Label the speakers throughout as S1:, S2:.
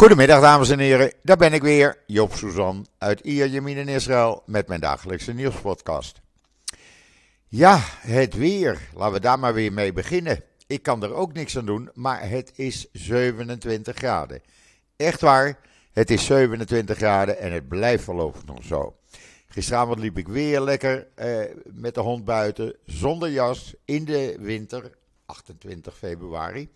S1: Goedemiddag dames en heren, daar ben ik weer, Joop Suzan uit Ierjemien in Israël met mijn dagelijkse nieuwspodcast. Ja, het weer, laten we daar maar weer mee beginnen. Ik kan er ook niks aan doen, maar het is 27 graden. Echt waar, het is 27 graden en het blijft voorlopig nog zo. Gisteravond liep ik weer lekker eh, met de hond buiten, zonder jas, in de winter, 28 februari.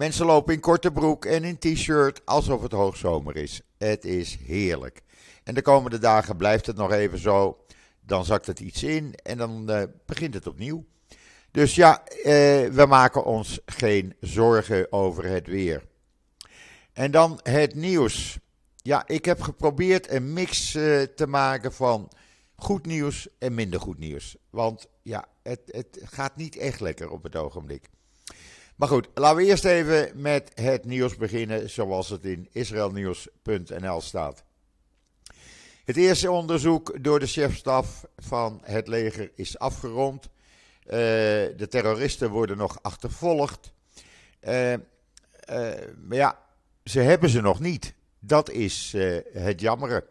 S1: Mensen lopen in korte broek en in t-shirt alsof het hoogzomer is. Het is heerlijk. En de komende dagen blijft het nog even zo. Dan zakt het iets in en dan uh, begint het opnieuw. Dus ja, uh, we maken ons geen zorgen over het weer. En dan het nieuws. Ja, ik heb geprobeerd een mix uh, te maken van goed nieuws en minder goed nieuws. Want ja, het, het gaat niet echt lekker op het ogenblik. Maar goed, laten we eerst even met het nieuws beginnen zoals het in israelnieuws.nl staat. Het eerste onderzoek door de chefstaf van het leger is afgerond. Uh, de terroristen worden nog achtervolgd. Uh, uh, maar ja, ze hebben ze nog niet. Dat is het jammere.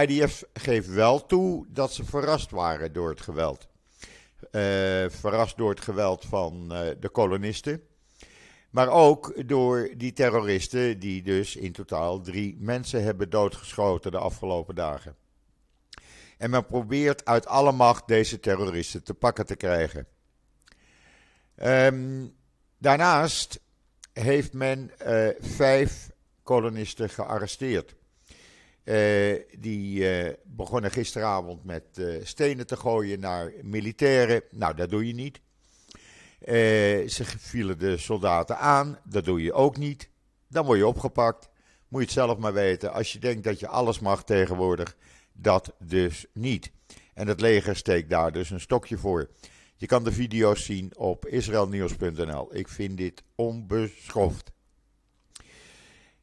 S1: IDF geeft wel toe dat ze verrast waren door het geweld. Uh, verrast door het geweld van uh, de kolonisten. Maar ook door die terroristen die dus in totaal drie mensen hebben doodgeschoten de afgelopen dagen. En men probeert uit alle macht deze terroristen te pakken te krijgen. Um, daarnaast heeft men uh, vijf kolonisten gearresteerd. Uh, die uh, begonnen gisteravond met uh, stenen te gooien naar militairen. Nou, dat doe je niet. ze vielen de soldaten aan. Dat doe je ook niet. Dan word je opgepakt. Moet je het zelf maar weten. Als je denkt dat je alles mag tegenwoordig, dat dus niet. En het leger steekt daar dus een stokje voor. Je kan de video's zien op israelnieuws.nl. Ik vind dit onbeschoft.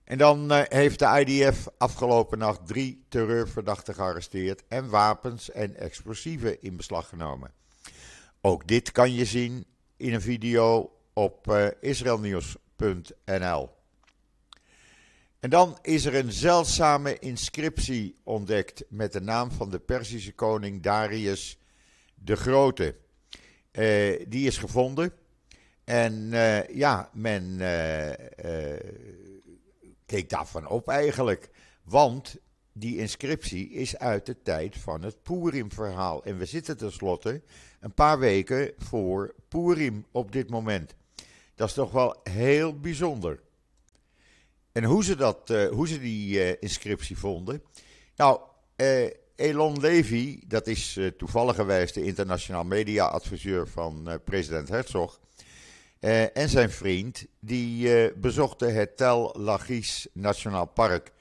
S1: En dan uh, heeft de IDF afgelopen nacht drie terreurverdachten gearresteerd en wapens en explosieven in beslag genomen. Ook dit kan je zien in een video op uh, israelnieuws.nl. En dan is er een zeldzame inscriptie ontdekt met de naam van de Perzische koning Darius de Grote. Uh, die is gevonden. En ja, men keek daarvan op eigenlijk. Want die inscriptie is uit de tijd van het Purim-verhaal. En we zitten tenslotte een paar weken voor Purim op dit moment. Dat is toch wel heel bijzonder. En hoe ze, dat, uh, hoe ze die uh, inscriptie vonden. Nou, uh, Elon Levy, dat is toevalligerwijs de internationaal media-adviseur van president Herzog. Uh, en zijn vriend, die uh, bezochten het Tel Lachis Nationaal Park.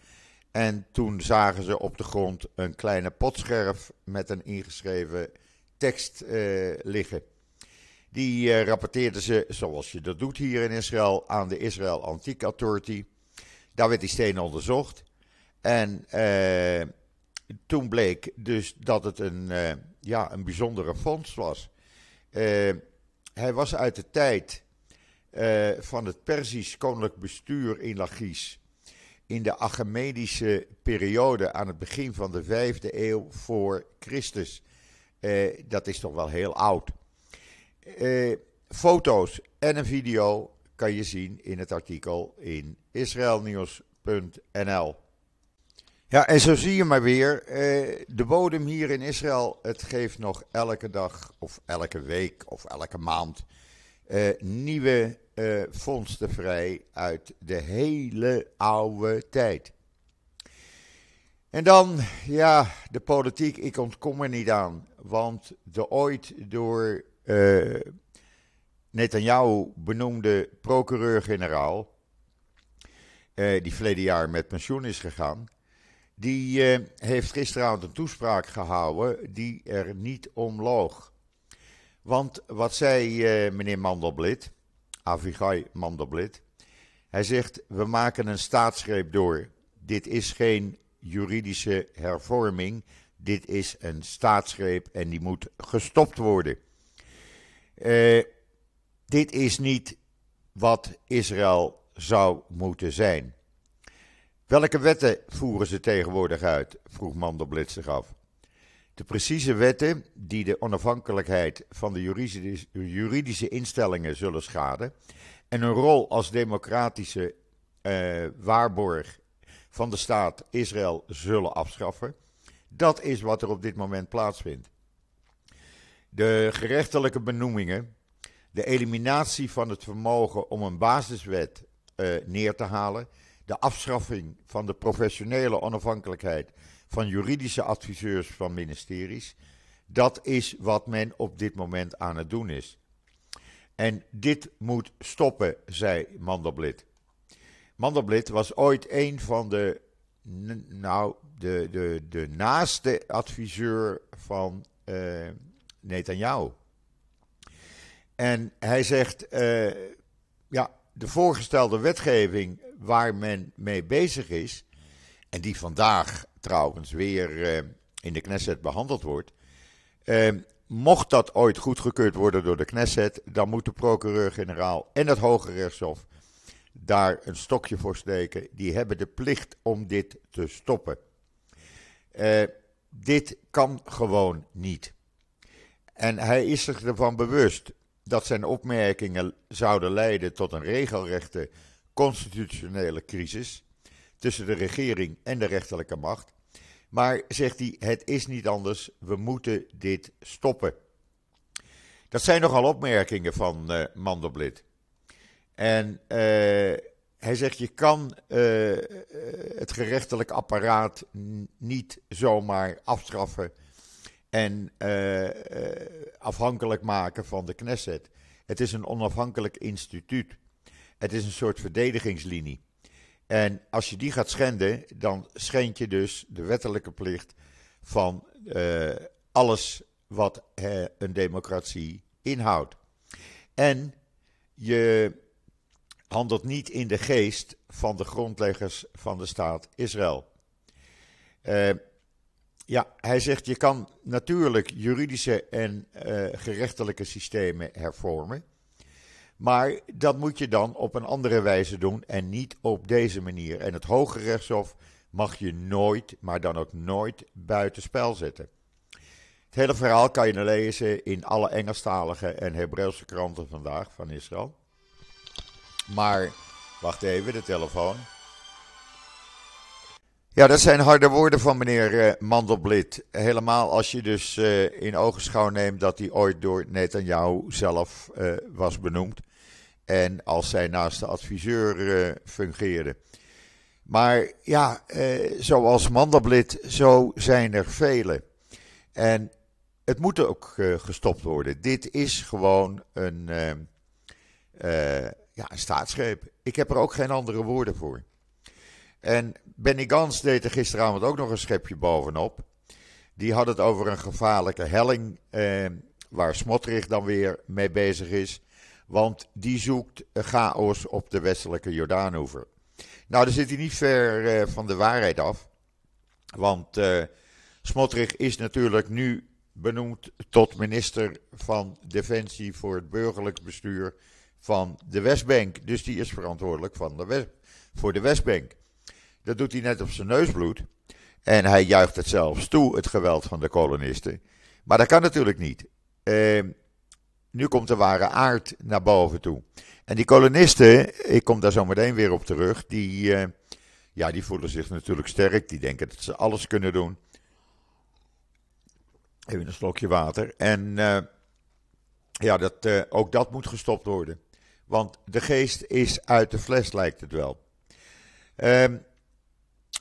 S1: En toen zagen ze op de grond een kleine potscherf met een ingeschreven tekst uh, liggen. Die rapporteerden ze, zoals je dat doet hier in Israël, aan de Israel Antique Authority. Daar werd die steen onderzocht. En toen bleek dus dat het een, ja, een bijzondere vondst was. hij was uit de tijd uh, van het Persisch koninklijk bestuur in Lachish in de Achemedische periode aan het begin van de vijfde eeuw voor Christus. Uh, dat is toch wel heel oud. Uh, foto's en een video kan je zien in het artikel in israelnieuws.nl. Ja, en zo zie je maar weer, de bodem hier in Israël, het geeft nog elke dag of elke week of elke maand nieuwe uh, vondsten vrij uit de hele oude tijd. En dan, ja, de politiek, ik ontkom er niet aan. Want de ooit door uh, Netanyahu benoemde procureur-generaal, die verleden jaar met pensioen is gegaan, die heeft gisteravond een toespraak gehouden die er niet om loog. Want wat zei meneer Mandelblit? Avigai Mandelblit. Hij zegt: We maken een staatsgreep door. Dit is geen juridische hervorming. Dit is een staatsgreep en die moet gestopt worden. Uh, dit is niet wat Israël zou moeten zijn. Welke wetten voeren ze tegenwoordig uit? vroeg Mandelblit zich af. De precieze wetten die de onafhankelijkheid van de juridische, instellingen zullen schaden en een rol als democratische uh, waarborg van de staat Israël zullen afschaffen, dat is wat er op dit moment plaatsvindt. De gerechtelijke benoemingen, de eliminatie van het vermogen om een basiswet uh, neer te halen, de afschaffing van de professionele onafhankelijkheid van juridische adviseurs van ministeries. Dat is wat men op dit moment aan het doen is. En dit moet stoppen, zei Mandelblit. Mandelblit was ooit een van de, nou, de, de, de naaste adviseur van uh, Netanyahu. En hij zegt, uh, ja, de voorgestelde wetgeving waar men mee bezig is, en die vandaag trouwens weer uh, in de Knesset behandeld wordt. Uh, mocht dat ooit goedgekeurd worden door de Knesset, dan moet de procureur-generaal en het Hoge Rechtshof daar een stokje voor steken. Die hebben de plicht om dit te stoppen. Uh, dit kan gewoon niet. En hij is zich ervan bewust dat zijn opmerkingen zouden leiden tot een regelrechte constitutionele crisis tussen de regering en de rechterlijke macht. Maar zegt hij, het is niet anders, we moeten dit stoppen. Dat zijn nogal opmerkingen van uh, Mandelblit. En uh, hij zegt, je kan uh, het gerechtelijk apparaat niet zomaar afstraffen en afhankelijk maken van de Knesset. Het is een onafhankelijk instituut. Het is een soort verdedigingslinie. En als je die gaat schenden, dan schend je dus de wettelijke plicht van uh, alles wat uh, een democratie inhoudt. En je handelt niet in de geest van de grondleggers van de staat Israël. Uh, ja, hij zegt je kan natuurlijk juridische en gerechtelijke systemen hervormen. Maar dat moet je dan op een andere wijze doen en niet op deze manier. En het Hoge Rechtshof mag je nooit, maar dan ook nooit buitenspel zetten. Het hele verhaal kan je lezen in alle Engelstalige en Hebreeuwse kranten vandaag van Israël. Maar, wacht even, de telefoon. Ja, dat zijn harde woorden van meneer uh, Mandelblit. Helemaal als je dus uh, in ogenschouw neemt dat hij ooit door Netanyahu zelf uh, was benoemd. En als zij naast de adviseur fungeerde. Maar ja, zoals Mandelblit, zo zijn er velen. En het moet ook gestopt worden. Dit is gewoon een, ja, een staatsgreep. Ik heb er ook geen andere woorden voor. En Benny Gans deed er gisteravond ook nog een schepje bovenop. Die had het over een gevaarlijke helling, eh, waar Smotrich dan weer mee bezig is. Want die zoekt chaos op de westelijke Jordaanoever. Nou, daar zit hij niet ver eh, van de waarheid af. Want eh, Smotrich is natuurlijk nu benoemd tot minister van Defensie voor het burgerlijk bestuur van de Westbank. Dus die is verantwoordelijk van de voor de Westbank. Dat doet hij net op zijn neusbloed. En hij juicht het zelfs toe, het geweld van de kolonisten. Maar dat kan natuurlijk niet. Uh, nu komt de ware aard naar boven toe. En die kolonisten, ik kom daar zo meteen weer op terug, die, uh, ja, die voelen zich natuurlijk sterk. Die denken dat ze alles kunnen doen. Even een slokje water. En uh, ja, dat, uh, ook dat moet gestopt worden. Want de geest is uit de fles, lijkt het wel. Ehm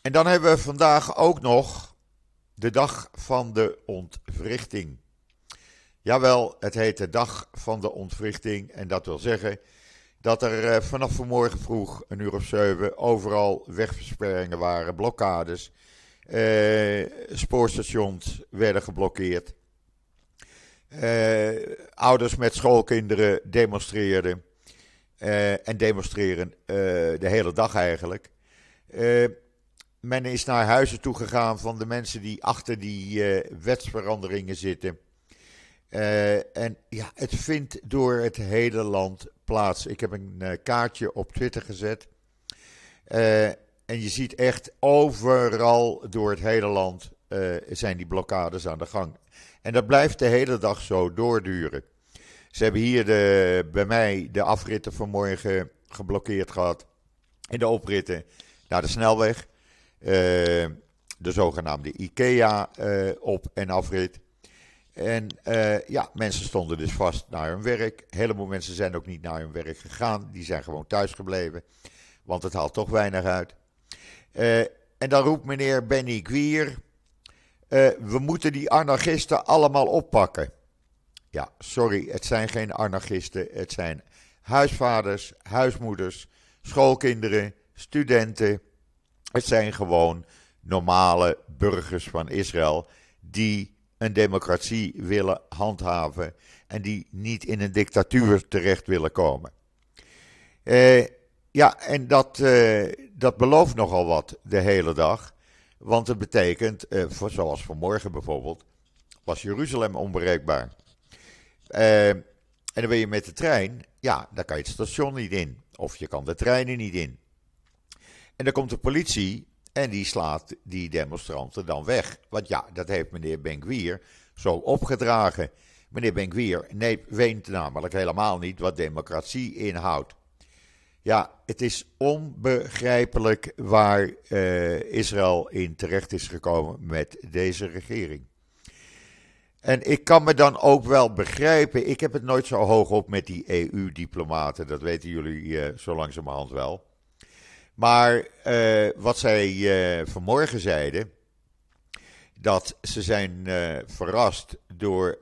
S1: en dan hebben we vandaag ook nog de dag van de ontwrichting. Jawel, het heet de dag van de ontwrichting. En dat wil zeggen dat er eh, vanaf vanmorgen vroeg, een uur of zeven, overal wegversperringen waren, blokkades. Eh, spoorstations werden geblokkeerd. Eh, ouders met schoolkinderen demonstreerden. Eh, en demonstreren eh, de hele dag eigenlijk. Men is naar huizen toegegaan van de mensen die achter die uh, wetsveranderingen zitten. Uh, en ja, het vindt door het hele land plaats. Ik heb een kaartje op Twitter gezet. en je ziet echt overal door het hele land zijn die blokkades aan de gang. En dat blijft de hele dag zo doorduren. Ze hebben hier de, bij mij de afritten vanmorgen geblokkeerd gehad. In de opritten naar de snelweg. Uh, de zogenaamde IKEA uh, op- en afrit. En uh, ja, mensen stonden dus vast naar hun werk. Heleboel mensen zijn ook niet naar hun werk gegaan. Die zijn gewoon thuis gebleven. Want het haalt toch weinig uit. en dan roept meneer Benny Gwier. we moeten die anarchisten allemaal oppakken. Ja, sorry, het zijn geen anarchisten. Het zijn huisvaders, huismoeders, schoolkinderen, studenten. Het zijn gewoon normale burgers van Israël die een democratie willen handhaven en die niet in een dictatuur terecht willen komen. Eh, ja, en dat, eh, dat belooft nogal wat de hele dag. Want het betekent, eh, voor, zoals vanmorgen bijvoorbeeld, was Jeruzalem onbereikbaar. Uh, en dan ben je met de trein, ja, dan kan je het station niet in. Of je kan de treinen niet in. En dan komt de politie en die slaat die demonstranten dan weg. Want ja, dat heeft meneer Benkwier zo opgedragen. Meneer Benkwier nee, weet namelijk helemaal niet wat democratie inhoudt. Ja, het is onbegrijpelijk waar uh, Israël in terecht is gekomen met deze regering. En ik kan me dan ook wel begrijpen, ik heb het nooit zo hoog op met die EU-diplomaten, dat weten jullie uh, zo langzamerhand wel. Maar uh, wat zij uh, vanmorgen zeiden, dat ze zijn verrast door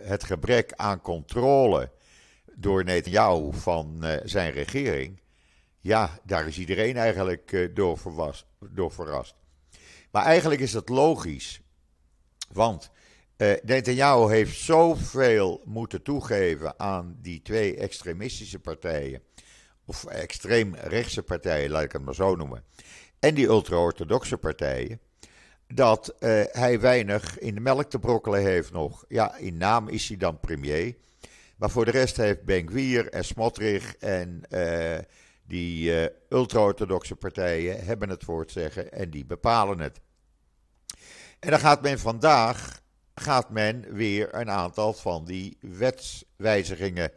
S1: het gebrek aan controle door Netanyahu van zijn regering. Ja, daar is iedereen eigenlijk door, door verrast. Maar eigenlijk is dat logisch. Want uh, Netanyahu heeft zoveel moeten toegeven aan die twee extremistische partijen. Of extreemrechtse partijen, laat ik het maar zo noemen. En die ultra-orthodoxe partijen. Dat uh, hij weinig in de melk te brokkelen heeft nog. Ja, in naam is hij dan premier. Maar voor de rest heeft Ben en Smotrich en uh, die ultra-orthodoxe partijen hebben het woord zeggen en die bepalen het. En dan gaat men vandaag gaat men weer een aantal van die wetswijzigingen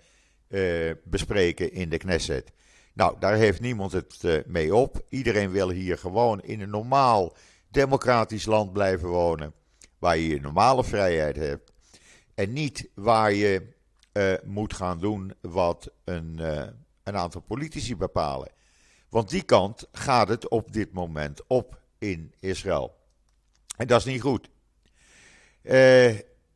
S1: uh, bespreken in de Knesset. Nou, daar heeft niemand het uh, mee op. Iedereen wil hier gewoon in een normaal democratisch land blijven wonen. Waar je je normale vrijheid hebt. En niet waar je uh, moet gaan doen wat een, een aantal politici bepalen. Want die kant gaat het op dit moment op in Israël. En dat is niet goed.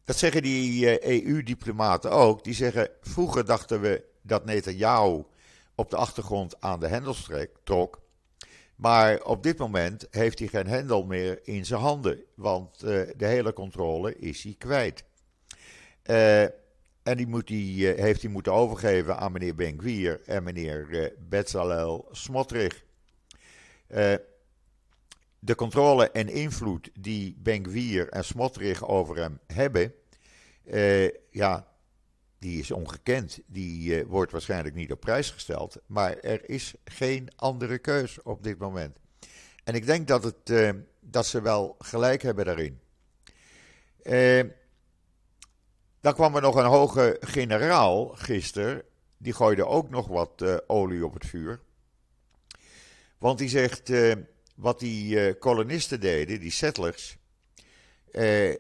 S1: Dat zeggen die EU-diplomaten eh, e ook. Die zeggen, vroeger dachten we dat Netanyahu op de achtergrond aan de hendels trok. Maar op dit moment heeft hij geen hendel meer in zijn handen. Want uh, de hele controle is hij kwijt. Uh, en die moet die, heeft hij moeten overgeven aan meneer Ben-Gvir en meneer Bezalel Smotrich de controle en invloed die Benkwier en Smotrich over hem hebben, ja, die is ongekend. Die uh, wordt waarschijnlijk niet op prijs gesteld. Maar er is geen andere keus op dit moment. En ik denk dat, het, uh, dat ze wel gelijk hebben daarin. dan kwam er nog een hoge generaal gisteren. Die gooide ook nog wat olie op het vuur. Want die zegt wat die uh, kolonisten deden, die settlers, uh,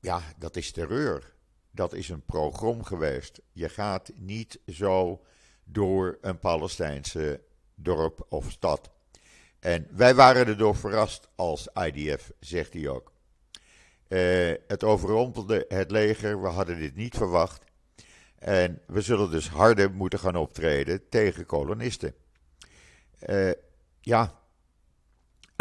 S1: ja, dat is terreur. Dat is een progrom geweest. Je gaat niet zo door een Palestijnse dorp of stad. En wij waren erdoor verrast als IDF, zegt hij ook. Uh, het overrompelde het leger, we hadden dit niet verwacht. En we zullen dus harder moeten gaan optreden tegen kolonisten. Uh, ja,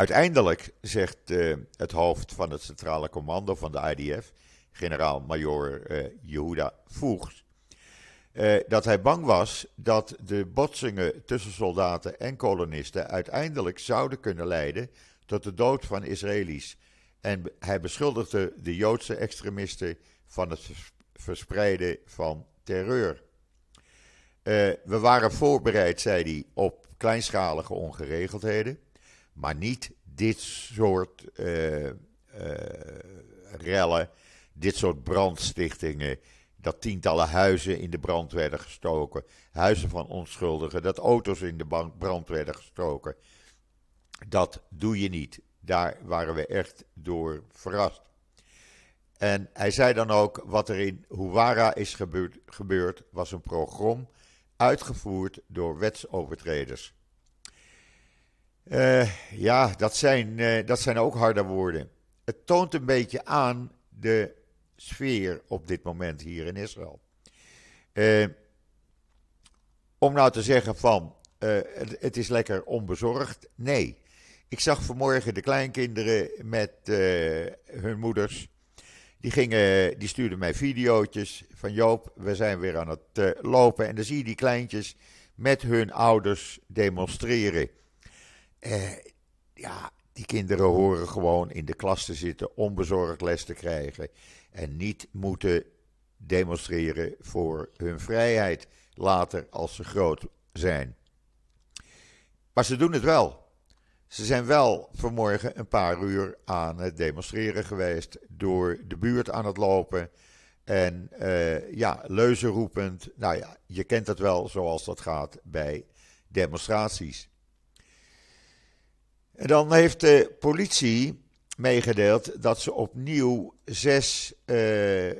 S1: Uiteindelijk zegt uh, het hoofd van het centrale commando van de IDF, generaal-majoor uh, Yehuda Voegs, uh, dat hij bang was dat de botsingen tussen soldaten en kolonisten uiteindelijk zouden kunnen leiden tot de dood van Israëli's. En hij beschuldigde de Joodse extremisten van het verspreiden van terreur. we waren voorbereid, zei hij, op kleinschalige ongeregeldheden. Maar niet dit soort rellen, dit soort brandstichtingen dat tientallen huizen in de brand werden gestoken, huizen van onschuldigen, dat auto's in de brand werden gestoken. Dat doe je niet. Daar waren we echt door verrast. En hij zei dan ook: wat er in Huwara is gebeurd, gebeurd was een program uitgevoerd door wetsovertreders. Uh, ja, dat zijn, uh, dat zijn ook harde woorden. Het toont een beetje aan de sfeer op dit moment hier in Israël. Uh, om nou te zeggen van uh, het, is lekker onbezorgd. Nee. Ik zag vanmorgen de kleinkinderen met uh, hun moeders. Die, gingen, die stuurden mij video's van Joop, we zijn weer aan het lopen. En dan zie je die kleintjes met hun ouders demonstreren. ja, die kinderen horen gewoon in de klas te zitten, onbezorgd les te krijgen en niet moeten demonstreren voor hun vrijheid later als ze groot zijn. Maar ze doen het wel. Ze zijn wel vanmorgen een paar uur aan het demonstreren geweest, door de buurt aan het lopen en uh, ja, leuzen roepend. Nou ja, je kent het wel zoals dat gaat bij demonstraties. En dan heeft de politie meegedeeld dat ze opnieuw zes uh,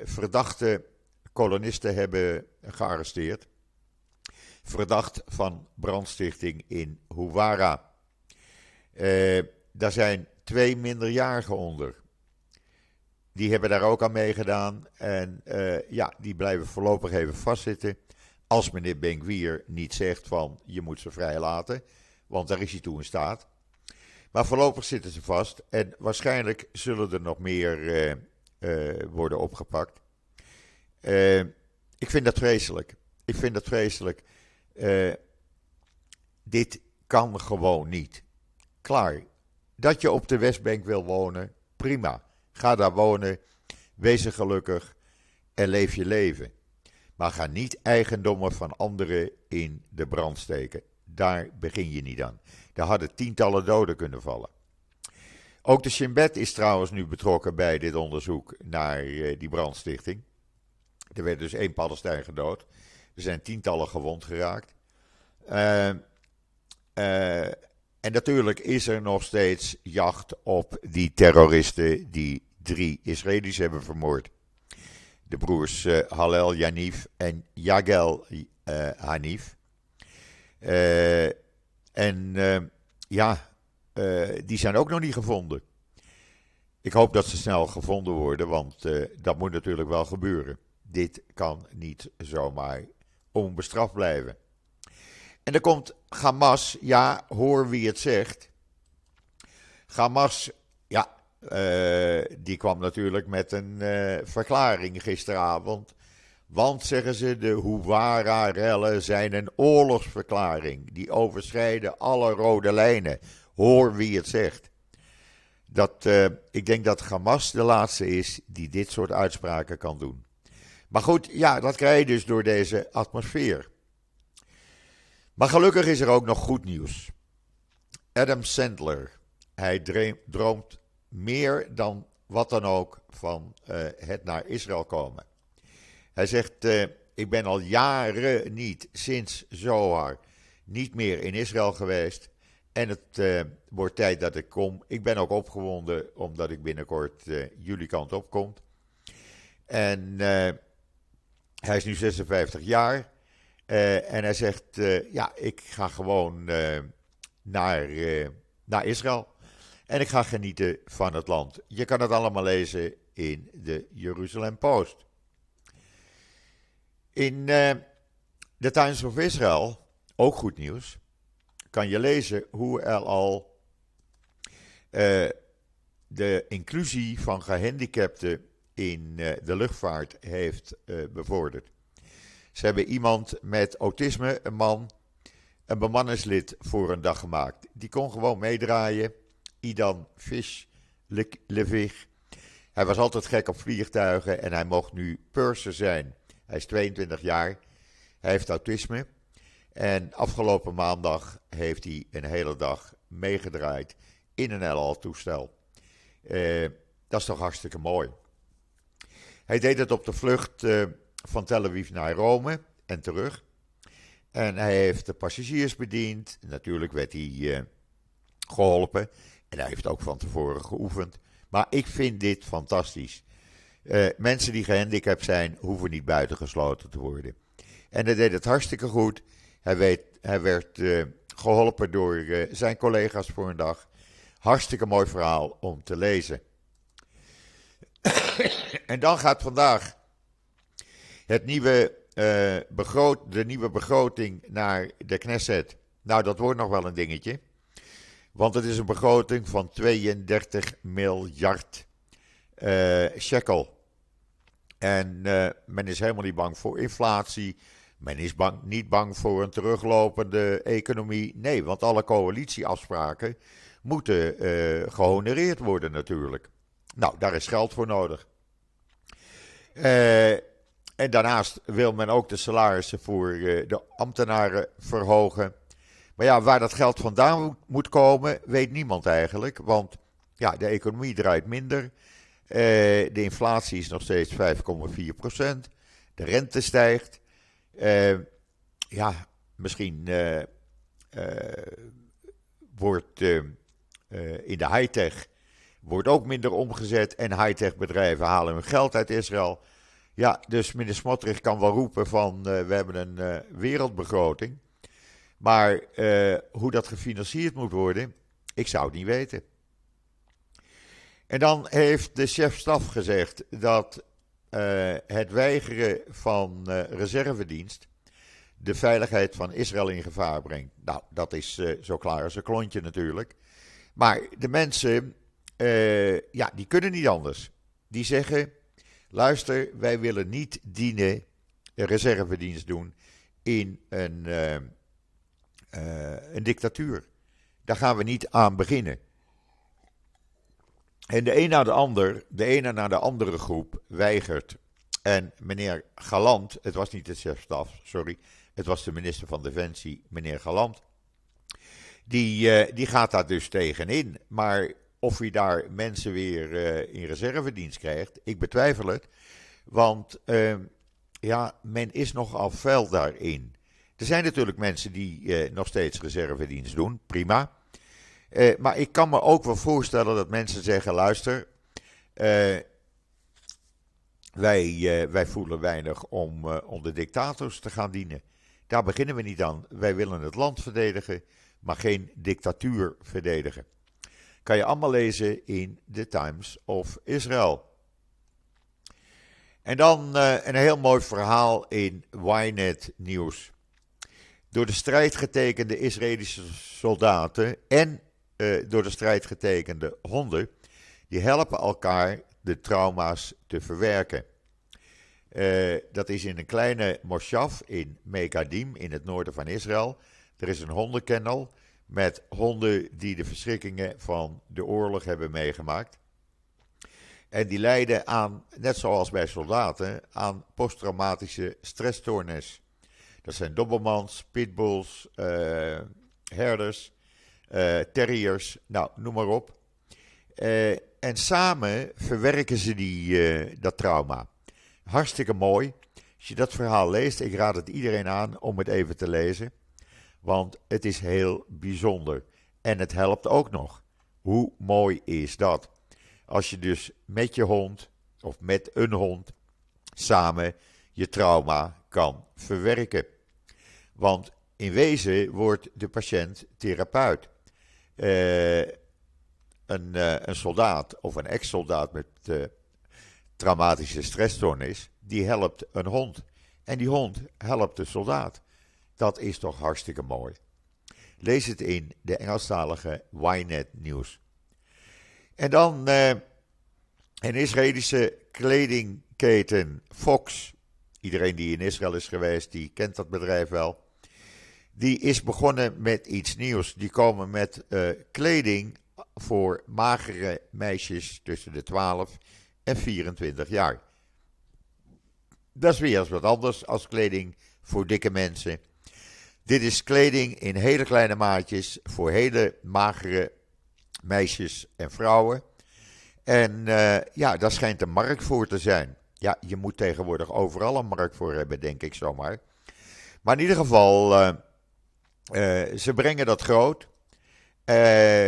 S1: verdachte kolonisten hebben gearresteerd. Verdacht van brandstichting in Huwara. Uh, daar zijn twee minderjarigen onder. Die hebben daar ook aan meegedaan. En uh, ja, die blijven voorlopig even vastzitten. Als meneer Benkwier niet zegt van je moet ze vrijlaten. Want daar is hij toe in staat. Maar voorlopig zitten ze vast en waarschijnlijk zullen er nog meer uh, uh, worden opgepakt. Uh, ik vind dat vreselijk. Ik vind dat vreselijk. dit kan gewoon niet. Klaar. Dat je op de Westbank wil wonen, prima. Ga daar wonen, wees er gelukkig en leef je leven. Maar ga niet eigendommen van anderen in de brand steken. Daar begin je niet aan. Daar hadden tientallen doden kunnen vallen. Ook de Shin Bet is trouwens nu betrokken bij dit onderzoek naar uh, die brandstichting. Er werd dus één Palestijn gedood. Er zijn tientallen gewond geraakt. Uh, uh, en natuurlijk is er nog steeds jacht op die terroristen die drie Israëli's hebben vermoord. De broers Halel Yanif en Yagel Hanif. En ja, uh, die zijn ook nog niet gevonden. Ik hoop dat ze snel gevonden worden, want dat moet natuurlijk wel gebeuren. Dit kan niet zomaar onbestraft blijven. En dan komt Hamas, ja, hoor wie het zegt. Hamas, ja, die kwam natuurlijk met een verklaring gisteravond. Want, zeggen ze, de Huwara-rellen zijn een oorlogsverklaring. Die overschrijden alle rode lijnen hoor wie het zegt. Dat, uh, ik denk dat Hamas de laatste is die dit soort uitspraken kan doen. Maar goed, ja, dat krijg je dus door deze atmosfeer. Maar gelukkig is er ook nog goed nieuws. Adam Sandler, hij droomt meer dan wat dan ook van uh, het naar Israël komen. Hij zegt, uh, ik ben al jaren niet, sinds Zohar, niet meer in Israël geweest. En het uh, wordt tijd dat ik kom. Ik ben ook opgewonden omdat ik binnenkort uh, jullie kant op kom. En hij is nu 56 jaar. en hij zegt: Ja, ik ga gewoon naar, naar Israël. En ik ga genieten van het land. Je kan het allemaal lezen in de Jeruzalem Post. In de Times of Israel, ook goed nieuws kan je lezen hoe er al uh, de inclusie van gehandicapten in uh, de luchtvaart heeft bevorderd. Ze hebben iemand met autisme, een man, een bemanningslid voor een dag gemaakt. Die kon gewoon meedraaien. Idan Fish Levig. Hij was altijd gek op vliegtuigen en hij mocht nu purser zijn. Hij is 22 jaar. Hij heeft autisme. En afgelopen maandag heeft hij een hele dag meegedraaid in een LL-toestel. Uh, dat is toch hartstikke mooi. Hij deed het op de vlucht uh, van Tel Aviv naar Rome en terug. En hij heeft de passagiers bediend. Natuurlijk werd hij uh, geholpen. En hij heeft ook van tevoren geoefend. Maar ik vind dit fantastisch. Uh, mensen die gehandicapt zijn, hoeven niet buitengesloten te worden. En hij deed het hartstikke goed. Hij, hij werd uh, geholpen door uh, zijn collega's voor een dag. Hartstikke mooi verhaal om te lezen. en dan gaat vandaag het nieuwe, begroot, de nieuwe begroting naar de Knesset. Nou, dat wordt nog wel een dingetje. Want het is een begroting van 32 miljard shekel. En uh, men is helemaal niet bang voor inflatie. Men is bang, niet bang voor een teruglopende economie. Nee, want alle coalitieafspraken moeten uh, gehonoreerd worden natuurlijk. Nou, daar is geld voor nodig. en daarnaast wil men ook de salarissen voor de ambtenaren verhogen. Maar ja, waar dat geld vandaan moet komen, weet niemand eigenlijk. Want ja, de economie draait minder. Uh, de inflatie is nog steeds 5,4%. De rente stijgt. Uh, ja, misschien uh, wordt in de high-tech wordt ook minder omgezet. En high-tech bedrijven halen hun geld uit Israël. Ja, dus meneer Smotrich kan wel roepen van we hebben een wereldbegroting. Maar hoe dat gefinancierd moet worden, ik zou het niet weten. En dan heeft de chef-staf gezegd dat uh, het weigeren van uh, reservedienst de veiligheid van Israël in gevaar brengt. Nou, dat is zo klaar als een klontje natuurlijk. Maar de mensen, ja, die kunnen niet anders. Die zeggen, luister, wij willen niet dienen, reservedienst doen in een een dictatuur. Daar gaan we niet aan beginnen. En de een na de ander, de ene na de andere groep weigert. En meneer Galant, het was niet de chefstaf, sorry, het was de minister van Defensie, meneer Galant. Die, uh, die gaat daar dus tegenin. Maar of hij daar mensen weer uh, in reservedienst krijgt, ik betwijfel het. Want ja, men is nogal fel daarin. Er zijn natuurlijk mensen die eh, nog steeds reservedienst doen, prima. Eh, maar ik kan me ook wel voorstellen dat mensen zeggen: luister, uh, wij, wij voelen weinig om onder dictators te gaan dienen. Daar beginnen we niet aan. Wij willen het land verdedigen, maar geen dictatuur verdedigen. Kan je allemaal lezen in The Times of Israel. En dan een heel mooi verhaal in Ynet Nieuws door de strijd getekende Israëlische soldaten en uh, door de strijd getekende honden, die helpen elkaar de trauma's te verwerken. Uh, dat is in een kleine moshav in Megadim in het noorden van Israël. Er is een hondenkennel met honden die de verschrikkingen van de oorlog hebben meegemaakt. En die lijden aan, net zoals bij soldaten, aan posttraumatische stressstoornis. Dat zijn dobbelmans, pitbulls, uh, herders, terriers, nou, noem maar op. Uh, en samen verwerken ze die, dat trauma. Hartstikke mooi. Als je dat verhaal leest, ik raad het iedereen aan om het even te lezen. Want het is heel bijzonder. En het helpt ook nog. Hoe mooi is dat? Als je dus met je hond of met een hond samen je trauma kan verwerken. Want in wezen wordt de patiënt therapeut. Uh, een, uh, een, soldaat of een ex-soldaat met uh, traumatische stressstoornis, die helpt een hond. En die hond helpt de soldaat. Dat is toch hartstikke mooi. Lees het in de Engelstalige Ynet nieuws. En dan een Israëlische kledingketen Fox Iedereen die in Israël is geweest, die kent dat bedrijf wel. Die is begonnen met iets nieuws. Die komen met uh, kleding voor magere meisjes tussen de 12 en 24 jaar. Dat is weer eens wat anders als kleding voor dikke mensen. Dit is kleding in hele kleine maatjes voor hele magere meisjes en vrouwen. En uh, ja, daar schijnt een markt voor te zijn. Ja, je moet tegenwoordig overal een markt voor hebben, denk ik zomaar. Maar in ieder geval, uh, uh, ze brengen dat groot.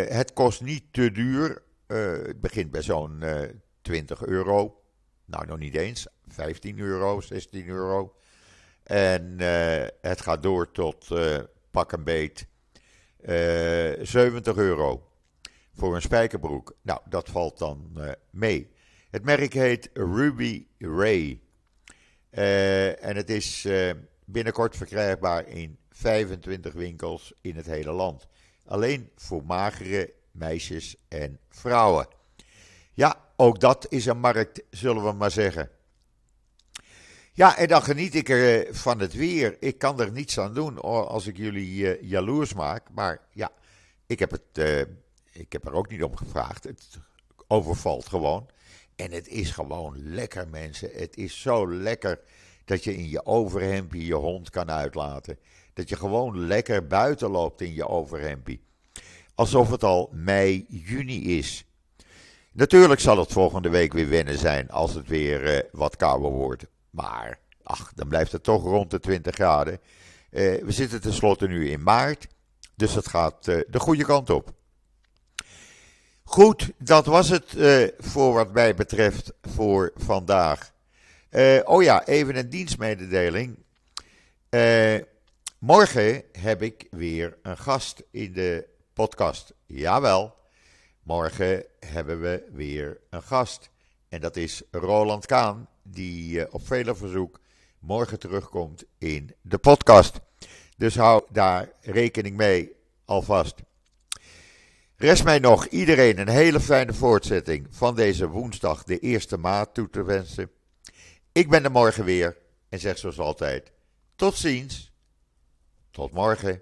S1: het kost niet te duur. het begint bij zo'n 20 euro. Nou, nog niet eens. 15 euro, 16 euro. En het gaat door tot pak een beet 70 euro voor een spijkerbroek. Nou, dat valt dan mee. Het merk heet Ruby Ray. En het is binnenkort verkrijgbaar in 25 winkels in het hele land. Alleen voor magere meisjes en vrouwen. Ja, ook dat is een markt, zullen we maar zeggen. Ja, en dan geniet ik er van het weer. Ik kan er niets aan doen als ik jullie jaloers maak. Maar ja, ik heb het ik heb er ook niet om gevraagd. Het overvalt gewoon. En het is gewoon lekker, mensen. Het is zo lekker dat je in je overhempie je hond kan uitlaten. Dat je gewoon lekker buiten loopt in je overhempie. Alsof het al mei, juni is. Natuurlijk zal het volgende week weer wennen zijn als het weer uh, wat kouder wordt. Maar, ach, dan blijft het toch rond de 20 graden. Uh, we zitten tenslotte nu in maart. Dus het gaat uh, de goede kant op. Goed, dat was het voor wat mij betreft voor vandaag. Oh ja, even een dienstmededeling. Uh, morgen heb ik weer een gast in de podcast. Jawel, morgen hebben we weer een gast. En dat is Roland Kaan, die op vele verzoek morgen terugkomt in de podcast. Dus hou daar rekening mee alvast. Rest mij nog iedereen een hele fijne voortzetting van deze woensdag, de 1 maart, toe te wensen. Ik ben er morgen weer en zeg zoals altijd: tot ziens. Tot morgen.